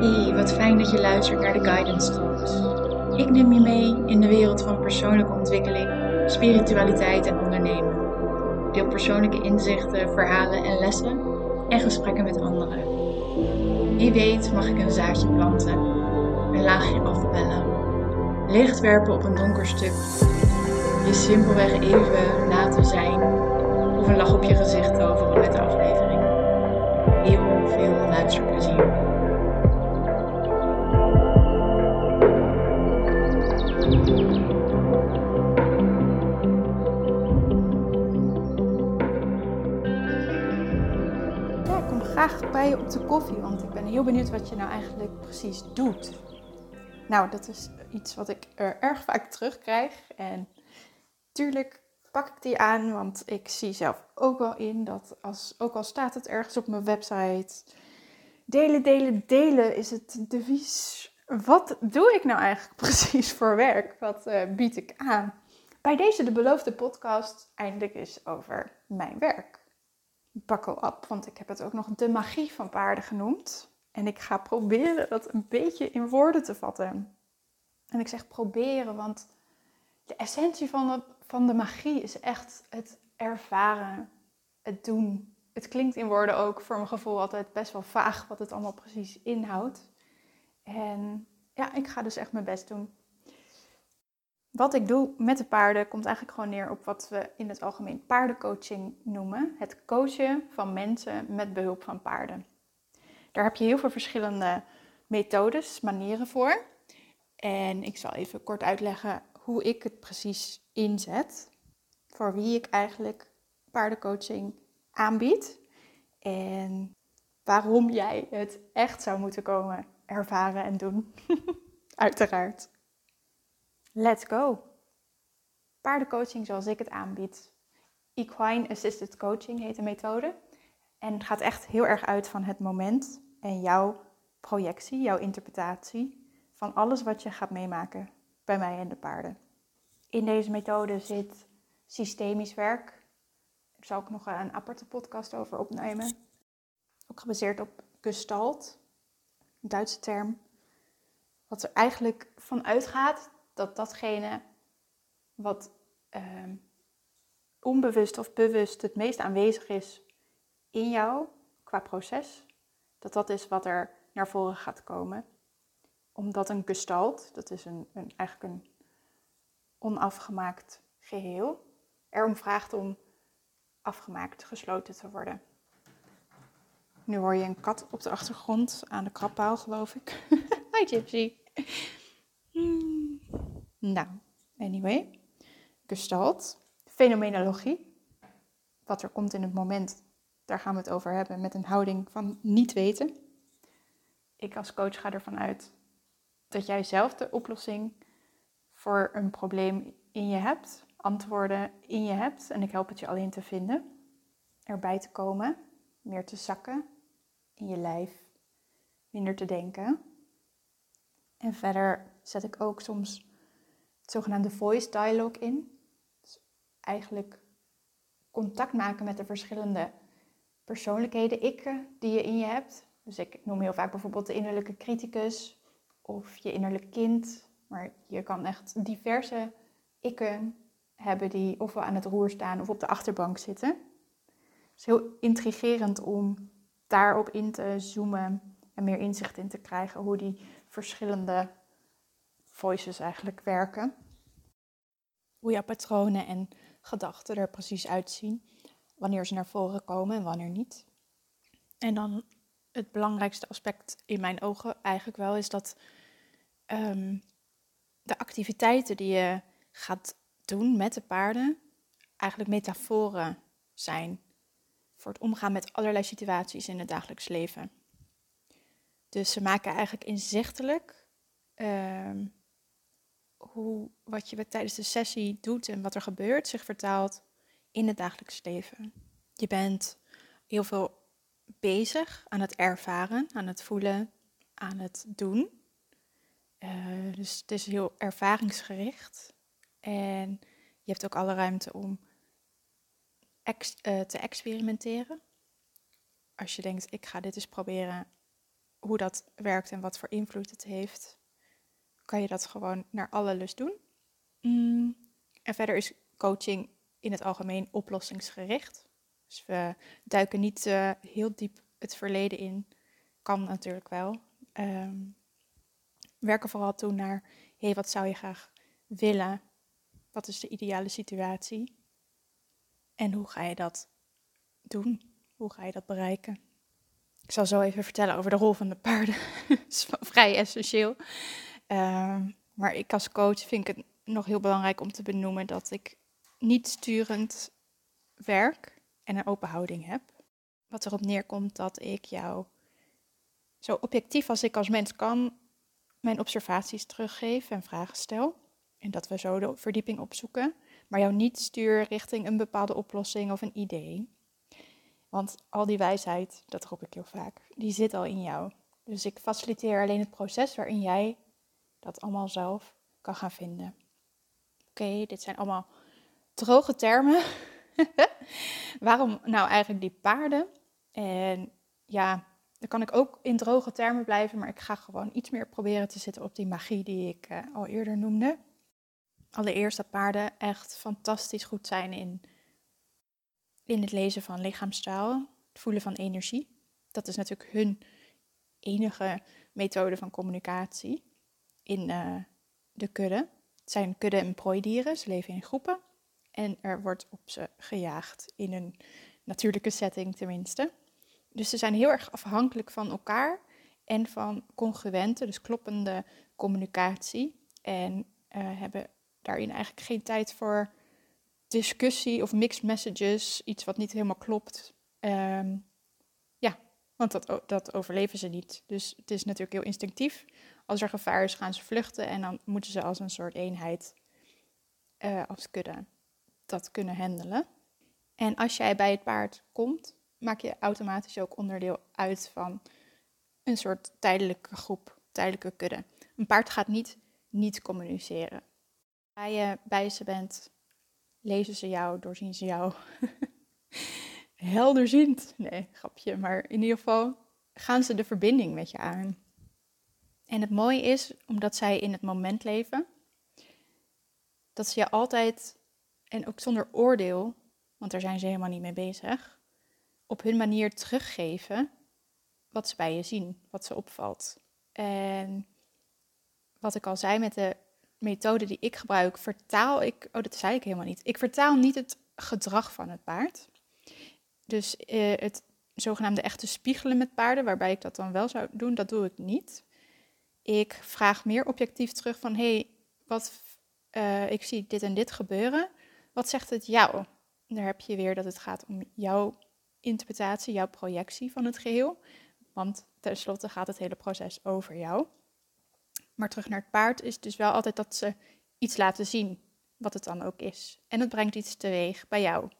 Hey, wat fijn dat je luistert naar de Guidance Talks. Ik neem je mee in de wereld van persoonlijke ontwikkeling, spiritualiteit en ondernemen. Deel persoonlijke inzichten, verhalen en lessen en gesprekken met anderen. Wie weet mag ik een zaadje planten, een laagje afbellen, licht werpen op een donker stuk, je simpelweg even laten zijn of een lach op je gezicht toveren met de aflevering. Heel veel luisterplezier. Bij je op de koffie, want ik ben heel benieuwd wat je nou eigenlijk precies doet. Nou, dat is iets wat ik er erg vaak terugkrijg. En tuurlijk pak ik die aan, want ik zie zelf ook wel in dat als, ook al staat het ergens op mijn website, delen, delen, delen is het devies. Wat doe ik nou eigenlijk precies voor werk? Wat uh, bied ik aan? Bij deze de beloofde podcast eindelijk eens over mijn werk. Buckle up, want ik heb het ook nog de magie van paarden genoemd. En ik ga proberen dat een beetje in woorden te vatten. En ik zeg proberen, want de essentie van de, van de magie is echt het ervaren, het doen. Het klinkt in woorden ook voor mijn gevoel altijd best wel vaag wat het allemaal precies inhoudt. En ja, ik ga dus echt mijn best doen. Wat ik doe met de paarden komt eigenlijk gewoon neer op wat we in het algemeen paardencoaching noemen. Het coachen van mensen met behulp van paarden. Daar heb je heel veel verschillende methodes, manieren voor. En ik zal even kort uitleggen hoe ik het precies inzet. Voor wie ik eigenlijk paardencoaching aanbied. En waarom jij het echt zou moeten komen ervaren en doen. Uiteraard. Let's go. Paardencoaching zoals ik het aanbied. Equine Assisted Coaching heet de methode. En het gaat echt heel erg uit van het moment en jouw projectie, jouw interpretatie van alles wat je gaat meemaken bij mij en de paarden. In deze methode zit systemisch werk. Daar zal ik nog een aparte podcast over opnemen. Ook gebaseerd op Gestalt, een Duitse term. Wat er eigenlijk van uitgaat dat datgene wat uh, onbewust of bewust het meest aanwezig is in jou qua proces, dat dat is wat er naar voren gaat komen. Omdat een gestalt, dat is een, een eigenlijk een onafgemaakt geheel, erom vraagt om afgemaakt, gesloten te worden. Nu hoor je een kat op de achtergrond aan de krabpaal, geloof ik. Hi Gypsy. Nou, anyway. Gestalt. Fenomenologie. Wat er komt in het moment, daar gaan we het over hebben met een houding van niet weten. Ik als coach ga ervan uit dat jij zelf de oplossing voor een probleem in je hebt, antwoorden in je hebt en ik help het je alleen te vinden, erbij te komen, meer te zakken in je lijf, minder te denken. En verder zet ik ook soms het zogenaamde voice dialogue in. Dus eigenlijk contact maken met de verschillende persoonlijkheden, ikken die je in je hebt. Dus ik noem heel vaak bijvoorbeeld de innerlijke criticus of je innerlijk kind. Maar je kan echt diverse ikken hebben die ofwel aan het roer staan of op de achterbank zitten. Het is heel intrigerend om daarop in te zoomen en meer inzicht in te krijgen hoe die verschillende voices eigenlijk werken. Hoe jouw patronen en gedachten er precies uitzien, wanneer ze naar voren komen en wanneer niet. En dan het belangrijkste aspect in mijn ogen eigenlijk wel is dat um, de activiteiten die je gaat doen met de paarden eigenlijk metaforen zijn voor het omgaan met allerlei situaties in het dagelijks leven. Dus ze maken eigenlijk inzichtelijk um, hoe wat je tijdens de sessie doet en wat er gebeurt zich vertaalt in het dagelijks leven. Je bent heel veel bezig aan het ervaren, aan het voelen, aan het doen. Uh, dus het is heel ervaringsgericht. En je hebt ook alle ruimte om ex, uh, te experimenteren. Als je denkt, ik ga dit eens proberen hoe dat werkt en wat voor invloed het heeft, kan je dat gewoon naar alle lust doen. Mm, en verder is coaching in het algemeen oplossingsgericht. Dus we duiken niet uh, heel diep het verleden in. Kan natuurlijk wel. Um, werken vooral toe naar, hé, hey, wat zou je graag willen? Wat is de ideale situatie? En hoe ga je dat doen? Hoe ga je dat bereiken? Ik zal zo even vertellen over de rol van de paarden. dat is vrij essentieel. Um, maar ik als coach vind ik het nog heel belangrijk om te benoemen dat ik niet sturend werk en een open houding heb. Wat erop neerkomt dat ik jou zo objectief als ik als mens kan mijn observaties teruggeef en vragen stel. En dat we zo de verdieping opzoeken, maar jou niet stuur richting een bepaalde oplossing of een idee. Want al die wijsheid, dat roep ik heel vaak, die zit al in jou. Dus ik faciliteer alleen het proces waarin jij dat allemaal zelf kan gaan vinden. Oké, dit zijn allemaal droge termen. Waarom nou eigenlijk die paarden? En ja, dan kan ik ook in droge termen blijven, maar ik ga gewoon iets meer proberen te zitten op die magie die ik uh, al eerder noemde. Allereerst dat paarden echt fantastisch goed zijn in, in het lezen van lichaamstaal, het voelen van energie. Dat is natuurlijk hun enige methode van communicatie in uh, de kudde. Het zijn kudde- en prooidieren, ze leven in groepen. En er wordt op ze gejaagd, in een natuurlijke setting tenminste. Dus ze zijn heel erg afhankelijk van elkaar en van congruente, dus kloppende communicatie. En uh, hebben daarin eigenlijk geen tijd voor discussie of mixed messages, iets wat niet helemaal klopt. Um, ja, want dat, dat overleven ze niet. Dus het is natuurlijk heel instinctief. Als er gevaar is, gaan ze vluchten en dan moeten ze als een soort eenheid, uh, als kudde, dat kunnen handelen. En als jij bij het paard komt, maak je automatisch ook onderdeel uit van een soort tijdelijke groep, tijdelijke kudde. Een paard gaat niet niet communiceren. Als je bij ze bent, lezen ze jou, doorzien ze jou. Helderziend. Nee, grapje. Maar in ieder geval gaan ze de verbinding met je aan. En het mooie is, omdat zij in het moment leven, dat ze je altijd, en ook zonder oordeel, want daar zijn ze helemaal niet mee bezig, op hun manier teruggeven wat ze bij je zien, wat ze opvalt. En wat ik al zei met de methode die ik gebruik, vertaal ik, oh dat zei ik helemaal niet, ik vertaal niet het gedrag van het paard. Dus eh, het zogenaamde echte spiegelen met paarden, waarbij ik dat dan wel zou doen, dat doe ik niet. Ik vraag meer objectief terug van, hé, hey, wat, uh, ik zie dit en dit gebeuren. Wat zegt het jou? Daar heb je weer dat het gaat om jouw interpretatie, jouw projectie van het geheel. Want tenslotte gaat het hele proces over jou. Maar terug naar het paard is dus wel altijd dat ze iets laten zien, wat het dan ook is. En het brengt iets teweeg bij jou.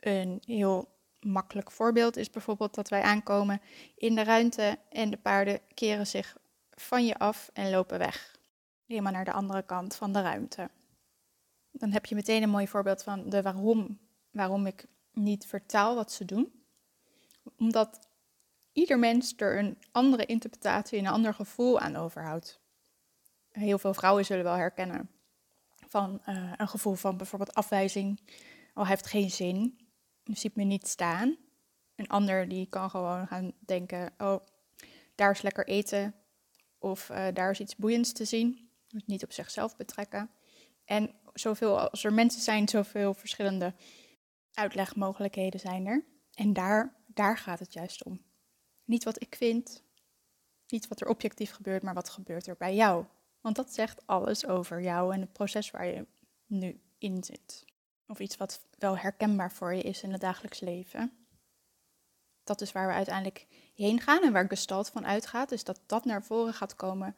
Een heel makkelijk voorbeeld is bijvoorbeeld dat wij aankomen in de ruimte en de paarden keren zich van je af en lopen weg. Helemaal naar de andere kant van de ruimte. Dan heb je meteen een mooi voorbeeld van de waarom, waarom ik niet vertaal wat ze doen. Omdat ieder mens er een andere interpretatie en een ander gevoel aan overhoudt. Heel veel vrouwen zullen wel herkennen van uh, een gevoel van bijvoorbeeld afwijzing. Oh, hij heeft geen zin, je ziet me niet staan. Een ander die kan gewoon gaan denken, oh, daar is lekker eten, of uh, daar is iets boeiends te zien. niet op zichzelf betrekken. En zoveel als er mensen zijn, zoveel verschillende uitlegmogelijkheden zijn er. En daar, daar gaat het juist om. Niet wat ik vind, niet wat er objectief gebeurt, maar wat gebeurt er bij jou. Want dat zegt alles over jou en het proces waar je nu in zit. Of iets wat wel herkenbaar voor je is in het dagelijks leven dat is waar we uiteindelijk heen gaan en waar gestalt van uitgaat. Dus dat dat naar voren gaat komen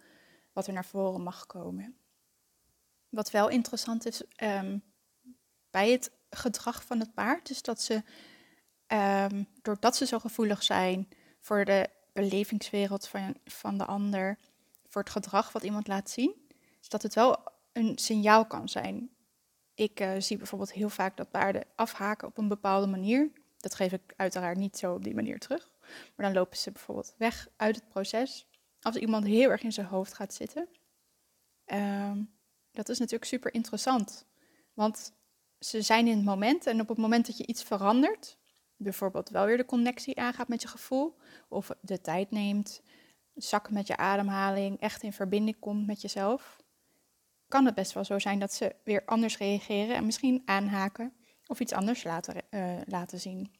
wat er naar voren mag komen. Wat wel interessant is um, bij het gedrag van het paard, is dat ze, um, doordat ze zo gevoelig zijn voor de belevingswereld van, van de ander, voor het gedrag wat iemand laat zien, is dat het wel een signaal kan zijn. Ik uh, zie bijvoorbeeld heel vaak dat paarden afhaken op een bepaalde manier dat geef ik uiteraard niet zo op die manier terug. Maar dan lopen ze bijvoorbeeld weg uit het proces. Als iemand heel erg in zijn hoofd gaat zitten. Ehm, dat is natuurlijk super interessant. Want ze zijn in het moment en op het moment dat je iets verandert, bijvoorbeeld wel weer de connectie aangaat met je gevoel, of de tijd neemt, zakken met je ademhaling, echt in verbinding komt met jezelf, kan het best wel zo zijn dat ze weer anders reageren en misschien aanhaken of iets anders laten, uh, laten zien.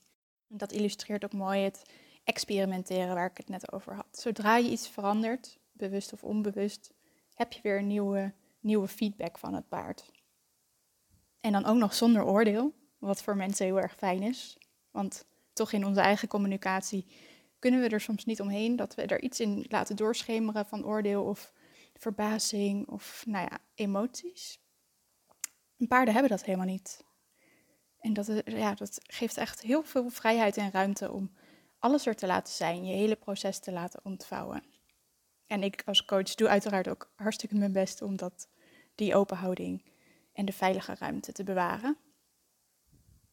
Dat illustreert ook mooi het experimenteren waar ik het net over had. Zodra je iets verandert, bewust of onbewust, heb je weer nieuwe, nieuwe feedback van het paard. En dan ook nog zonder oordeel, wat voor mensen heel erg fijn is. Want toch in onze eigen communicatie kunnen we er soms niet omheen dat we er iets in laten doorschemeren van oordeel of verbazing of nou ja, emoties. paarden hebben dat helemaal niet. En dat, ja, dat geeft echt heel veel vrijheid en ruimte om alles er te laten zijn, je hele proces te laten ontvouwen. En ik als coach doe uiteraard ook hartstikke mijn best om dat, die open houding en de veilige ruimte te bewaren.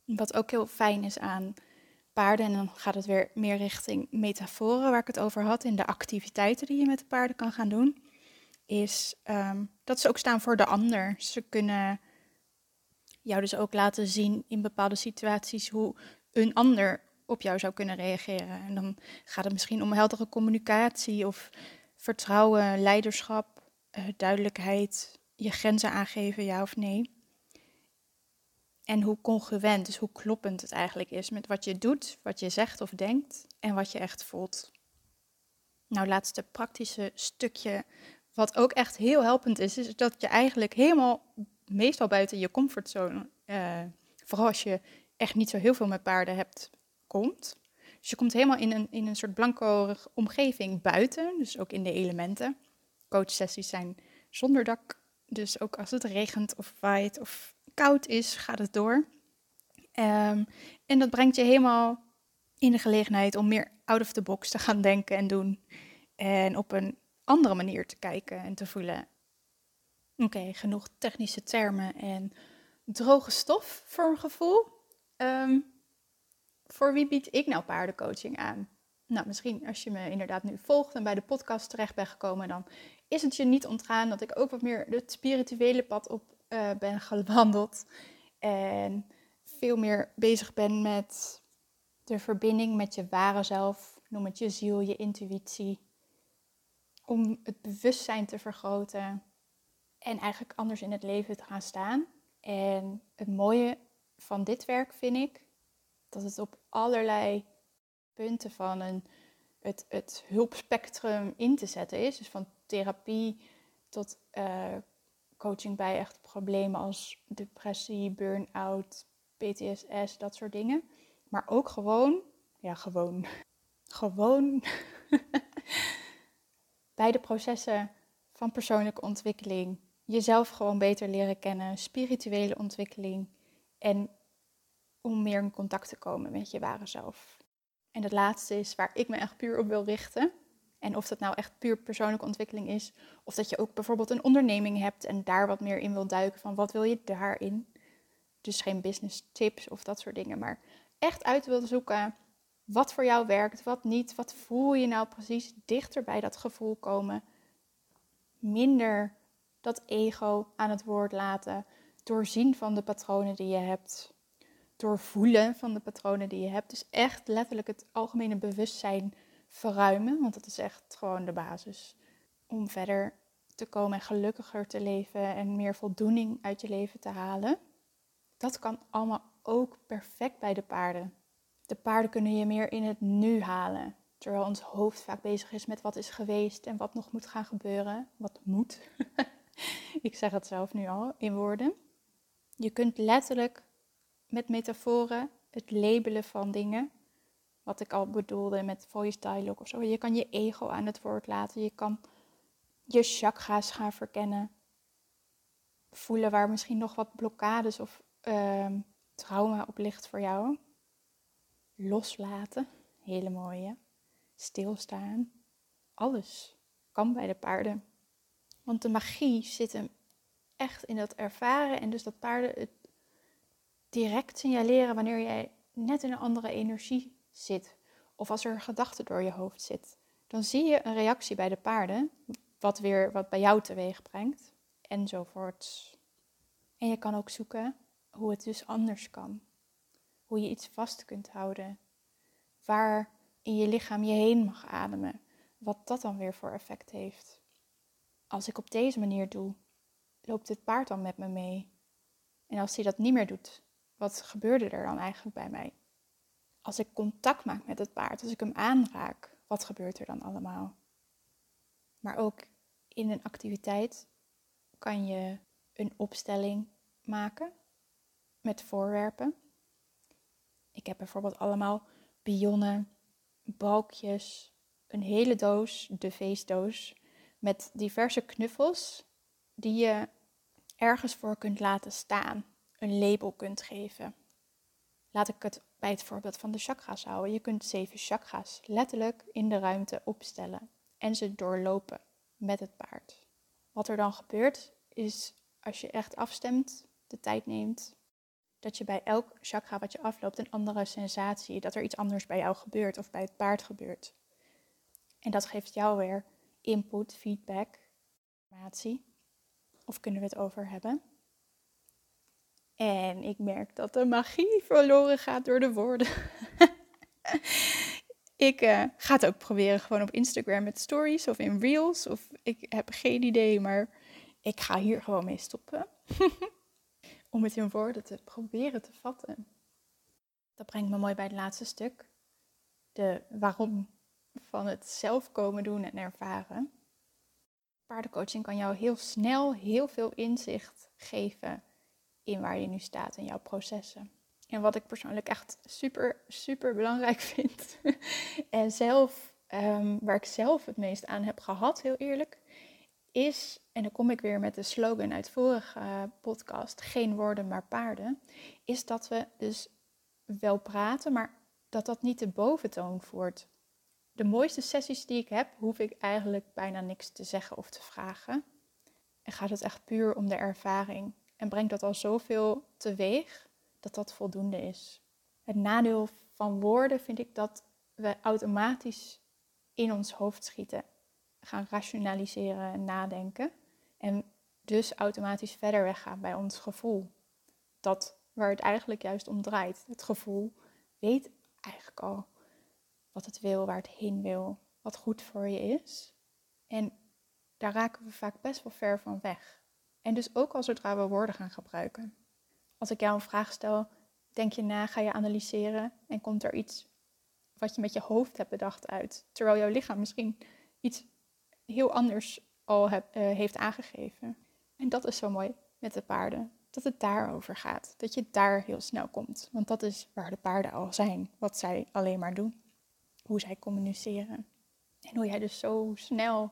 Wat ook heel fijn is aan paarden, en dan gaat het weer meer richting metaforen waar ik het over had, in de activiteiten die je met de paarden kan gaan doen, is um, dat ze ook staan voor de ander. Ze kunnen jou dus ook laten zien in bepaalde situaties hoe een ander op jou zou kunnen reageren. En dan gaat het misschien om heldere communicatie of vertrouwen, leiderschap, uh, duidelijkheid, je grenzen aangeven, ja of nee. En hoe congruent, dus hoe kloppend het eigenlijk is met wat je doet, wat je zegt of denkt en wat je echt voelt. Nou, laatste praktische stukje, wat ook echt heel helpend is, is dat je eigenlijk helemaal, meestal buiten je comfortzone, uh, vooral als je echt niet zo heel veel met paarden hebt, komt. Dus je komt helemaal in een, in een soort blanco omgeving buiten, dus ook in de elementen. Coachsessies zijn zonder dak, dus ook als het regent of waait of koud is, gaat het door. Ehm, en dat brengt je helemaal in de gelegenheid om meer out of the box te gaan denken en doen. En op een andere manier te kijken en te voelen. Oké, genoeg technische termen en droge stof voor een gevoel. Ehm, voor wie bied ik nou paardencoaching aan? Nou, misschien als je me inderdaad nu volgt en bij de podcast terecht bent gekomen, dan is het je niet ontgaan dat ik ook wat meer het spirituele pad op uh, ben gewandeld. En veel meer bezig ben met de verbinding met je ware zelf. Noem het je ziel, je intuïtie. Om het bewustzijn te vergroten. En eigenlijk anders in het leven te gaan staan. En het mooie van dit werk vind ik dat het op allerlei punten van een, het, het hulpspectrum in te zetten is. Dus van therapie tot uh, coaching bij echt problemen als depressie, burn-out, PTSS, dat soort dingen. Maar ook gewoon, ja, gewoon, gewoon bij de processen van persoonlijke ontwikkeling, jezelf gewoon beter leren kennen, spirituele ontwikkeling en om meer in contact te komen met je ware zelf. En het laatste is waar ik me echt puur op wil richten. En of dat nou echt puur persoonlijke ontwikkeling is, of dat je ook bijvoorbeeld een onderneming hebt en daar wat meer in wil duiken van wat wil je daarin. Dus geen business tips of dat soort dingen, maar echt uit wil zoeken wat voor jou werkt, wat niet, wat voel je nou precies, dichter bij dat gevoel komen. Minder dat ego aan het woord laten, doorzien van de patronen die je hebt, doorvoelen van de patronen die je hebt. Dus echt letterlijk het algemene bewustzijn verruimen, want dat is echt gewoon de basis om verder te komen en gelukkiger te leven en meer voldoening uit je leven te halen. Dat kan allemaal ook perfect bij de paarden. De paarden kunnen je meer in het nu halen, terwijl ons hoofd vaak bezig is met wat is geweest en wat nog moet gaan gebeuren. Wat moet. Ik zeg het zelf nu al in woorden. Je kunt letterlijk met metaforen het labelen van dingen wat ik al bedoelde met voice dialogue of zo. Je kan je ego aan het woord laten. Je kan je chakra's gaan verkennen. Voelen waar misschien nog wat blokkades of uh, trauma op ligt voor jou. Loslaten. Hele mooie. Stilstaan. Alles kan bij de paarden. Want de magie zit hem echt in dat ervaren. En dus dat paarden het direct signaleren wanneer jij net in een andere energie zit. of als er een gedachte door je hoofd zit, dan zie je een reactie bij de paarden, wat weer wat bij jou teweeg brengt, enzovoorts. En je kan ook zoeken hoe het dus anders kan. Hoe je iets vast kunt houden. Waar in je lichaam je heen mag ademen. Wat dat dan weer voor effect heeft. Als ik op deze manier doe, loopt het paard dan met me mee? En als hij dat niet meer doet, wat gebeurde er dan eigenlijk bij mij? Als ik contact maak met het paard, als ik hem aanraak, wat gebeurt er dan allemaal? Maar ook in een activiteit kan je een opstelling maken met voorwerpen. Ik heb bijvoorbeeld allemaal pionnen, balkjes, een hele doos, de feestdoos, met diverse knuffels die je ergens voor kunt laten staan, een label kunt geven. Laat ik het bij het voorbeeld van de chakra's houden. Je kunt zeven chakra's letterlijk in de ruimte opstellen en ze doorlopen met het paard. Wat er dan gebeurt is als je echt afstemt, de tijd neemt, dat je bij elk chakra wat je afloopt een andere sensatie, dat er iets anders bij jou gebeurt of bij het paard gebeurt. En dat geeft jou weer input, feedback, informatie. Of kunnen we het over hebben? En ik merk dat de magie verloren gaat door de woorden. ik uh, ga het ook proberen gewoon op Instagram met stories of in reels. Of ik heb geen idee, maar ik ga hier gewoon mee stoppen. Om het in woorden te proberen te vatten. Dat brengt me mooi bij het laatste stuk. De waarom van het zelf komen doen en ervaren. Paardencoaching kan jou heel snel heel veel inzicht geven in waar je nu staat in jouw processen. En wat ik persoonlijk echt super, super belangrijk vind. en zelf, um, waar ik zelf het meest aan heb gehad, heel eerlijk, is, en dan kom ik weer met de slogan uit vorige podcast, geen woorden maar paarden, is dat we dus wel praten, maar dat dat niet de boventoon voert. De mooiste sessies die ik heb, hoef ik eigenlijk bijna niks te zeggen of te vragen. En gaat het echt puur om de ervaring. En brengt dat al zoveel teweeg dat dat voldoende is. Het nadeel van woorden vind ik dat we automatisch in ons hoofd schieten, gaan rationaliseren en nadenken. En dus automatisch verder weggaan bij ons gevoel. Dat waar het eigenlijk juist om draait. Het gevoel weet eigenlijk al wat het wil, waar het heen wil, wat goed voor je is. En daar raken we vaak best wel ver van weg. En dus ook al zodra we woorden gaan gebruiken. Als ik jou een vraag stel, denk je na, ga je analyseren en komt er iets wat je met je hoofd hebt bedacht uit. Terwijl jouw lichaam misschien iets heel anders al uh, heeft aangegeven. En dat is zo mooi met de paarden. Dat het daarover gaat. Dat je daar heel snel komt. Want dat is waar de paarden al zijn. Wat zij alleen maar doen hoe zij communiceren. En hoe jij dus zo snel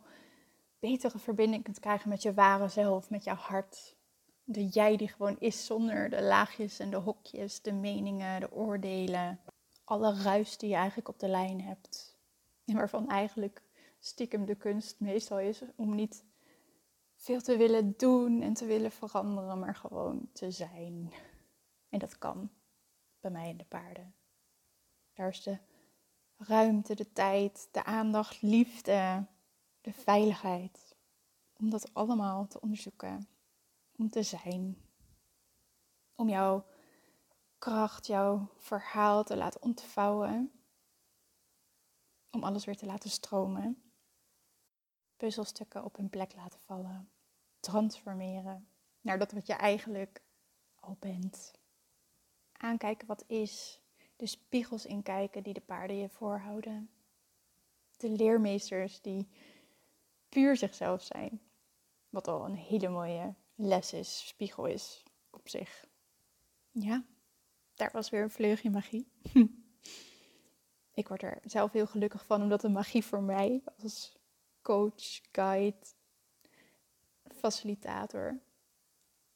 betere verbinding kunt krijgen met je ware zelf, met jouw hart. De jij die gewoon is zonder de laagjes en de hokjes, de meningen, de oordelen. Alle ruis die je eigenlijk op de lijn hebt. En waarvan eigenlijk stiekem de kunst meestal is om niet veel te willen doen en te willen veranderen, maar gewoon te zijn. En dat kan bij mij in de paarden. Daar is de ruimte, de tijd, de aandacht, liefde, de veiligheid. Om dat allemaal te onderzoeken. Om te zijn. Om jouw kracht, jouw verhaal te laten ontvouwen. Om alles weer te laten stromen. Puzzelstukken op hun plek laten vallen. Transformeren naar dat wat je eigenlijk al bent. Aankijken wat is de spiegels inkijken die de paarden je voorhouden. De leermeesters die puur zichzelf zijn. Wat al een hele mooie les is, spiegel is op zich. Ja, daar was weer een vleugje magie. Ik word er zelf heel gelukkig van, omdat de magie voor mij als coach, guide, facilitator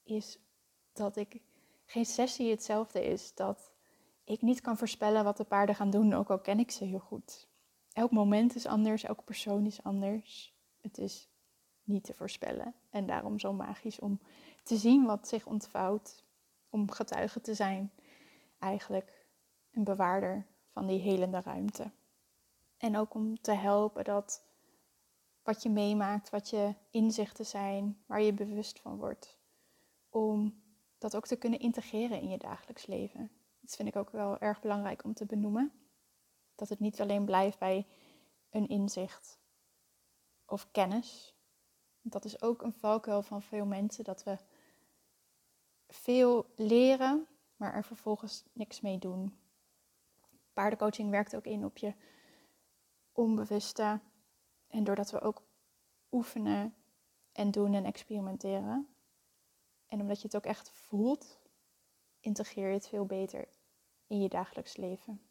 is dat ik geen sessie hetzelfde is. Dat ik niet kan voorspellen wat de paarden gaan doen, ook al ken ik ze heel goed. Elk moment is anders, elke persoon is anders. Het is niet te voorspellen en daarom zo magisch om te zien wat zich ontvouwt, om getuige te zijn, eigenlijk een bewaarder van die helende ruimte. En ook om te helpen dat wat je meemaakt, wat je inzichten zijn, waar je bewust van wordt, om dat ook te kunnen integreren in je dagelijks leven. Dat vind ik ook wel erg belangrijk om te benoemen. Dat het niet alleen blijft bij een inzicht of kennis. Dat is ook een valkuil van veel mensen, dat we veel leren, maar er vervolgens niks mee doen. Paardencoaching werkt ook in op je onbewuste. En doordat we ook oefenen en doen en experimenteren. En omdat je het ook echt voelt, integreer je het veel beter in je dagelijks leven.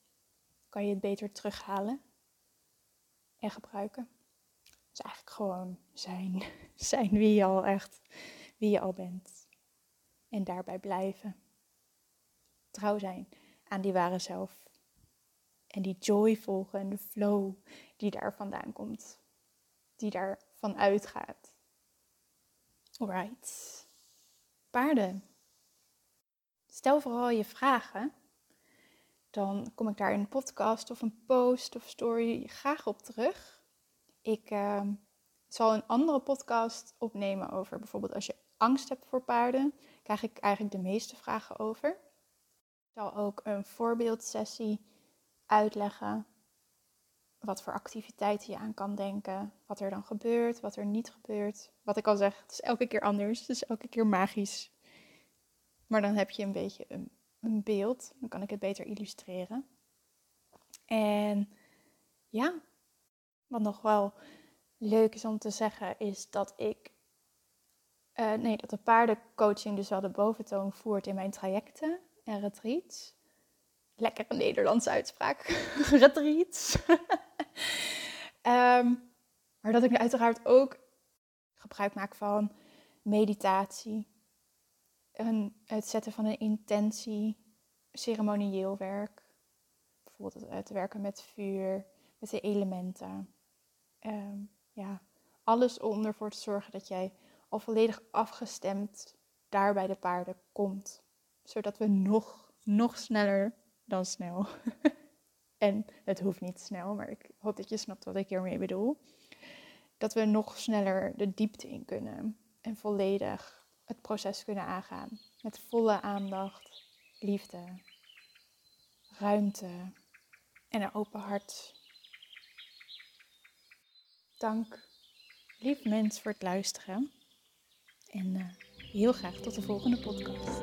Kan je het beter terughalen en gebruiken. Dus eigenlijk gewoon zijn. Zijn wie je al echt, wie je al bent. En daarbij blijven. Trouw zijn aan die ware zelf. En die joy volgen en de flow die daar vandaan komt. Die daarvan uitgaat. Alright. Paarden. Stel vooral je vragen. Dan kom ik daar in een podcast of een post of story graag op terug. Ik uh, zal een andere podcast opnemen over bijvoorbeeld als je angst hebt voor paarden. Krijg ik eigenlijk de meeste vragen over. Ik zal ook een voorbeeldsessie uitleggen wat voor activiteiten je aan kan denken, wat er dan gebeurt, wat er niet gebeurt. Wat ik al zeg, het is elke keer anders, het is elke keer magisch. Maar dan heb je een beetje een, een beeld, dan kan ik het beter illustreren. En ja, wat nog wel leuk is om te zeggen, is dat ik. Uh, nee, dat de paardencoaching dus wel de boventoon voert in mijn trajecten en retreats. Lekkere Nederlandse uitspraak. retreats. um, maar dat ik uiteraard ook gebruik maak van meditatie. Het zetten van een intentie. Ceremonieel werk. Bijvoorbeeld het werken met vuur, met de elementen. Ehm, ja, alles om ervoor te zorgen dat jij al volledig afgestemd daar bij de paarden komt. Zodat we nog, nog sneller dan snel. en het hoeft niet snel, maar ik hoop dat je snapt wat ik hiermee bedoel. Dat we nog sneller de diepte in kunnen en volledig het proces kunnen aangaan. Met volle aandacht, liefde, ruimte en een open hart. Dank, lief mens, voor het luisteren. En uh, heel graag tot de volgende podcast.